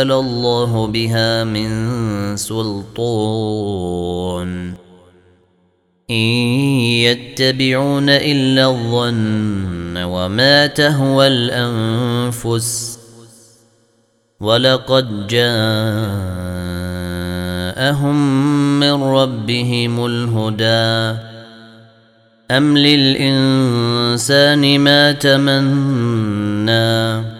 أنزل الله بها من سلطان. إن يتبعون إلا الظن وما تهوى الأنفس. ولقد جاءهم من ربهم الهدى. أم للإنسان ما تمنى؟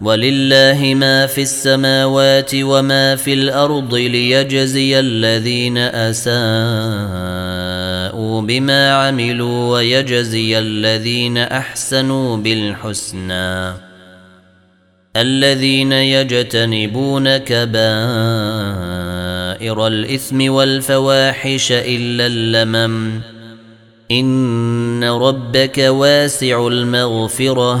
ولله ما في السماوات وما في الأرض ليجزي الذين أساءوا بما عملوا ويجزي الذين أحسنوا بالحسنى. الذين يجتنبون كبائر الإثم والفواحش إلا اللمم. إن ربك واسع المغفرة.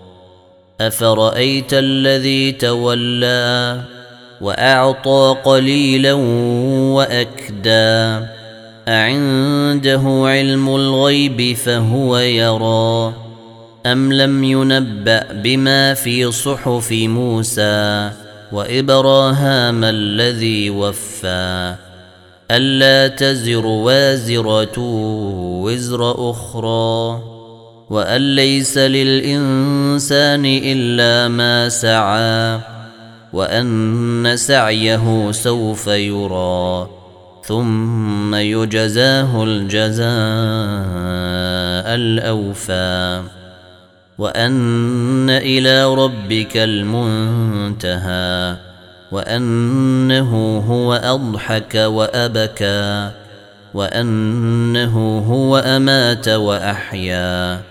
افرايت الذي تولى واعطى قليلا واكدى اعنده علم الغيب فهو يرى ام لم ينبا بما في صحف موسى وابراهام الذي وفى الا تزر وازره وزر أخرى وأن ليس للإنسان إلا ما سعى وأن سعيه سوف يرى ثم يجزاه الجزاء الأوفى. وأن إلى ربك المنتهى وأنه هو أضحك وأبكى وأنه هو أمات وأحيا.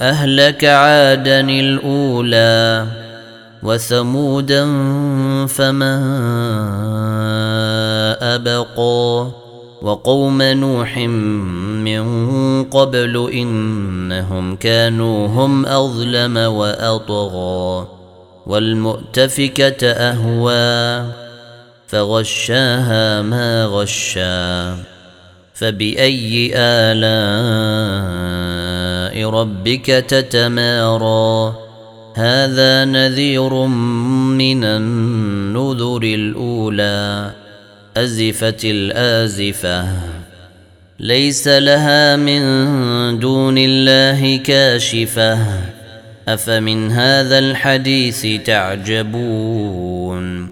أهلك عادا الأولى وثمودا فما أبقى وقوم نوح من قبل إنهم كانوا هم أظلم وأطغى والمؤتفكة أهوى فغشاها ما غشا فبأي آلاء ربك تتمارى. هذا نذير من النذر الأولى. أزفت الآزفة. ليس لها من دون الله كاشفة. أفمن هذا الحديث تعجبون.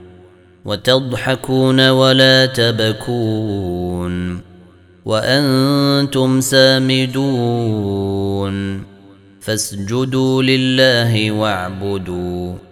وتضحكون ولا تبكون. وأنتم سامدون. فاسجدوا لله واعبدوا.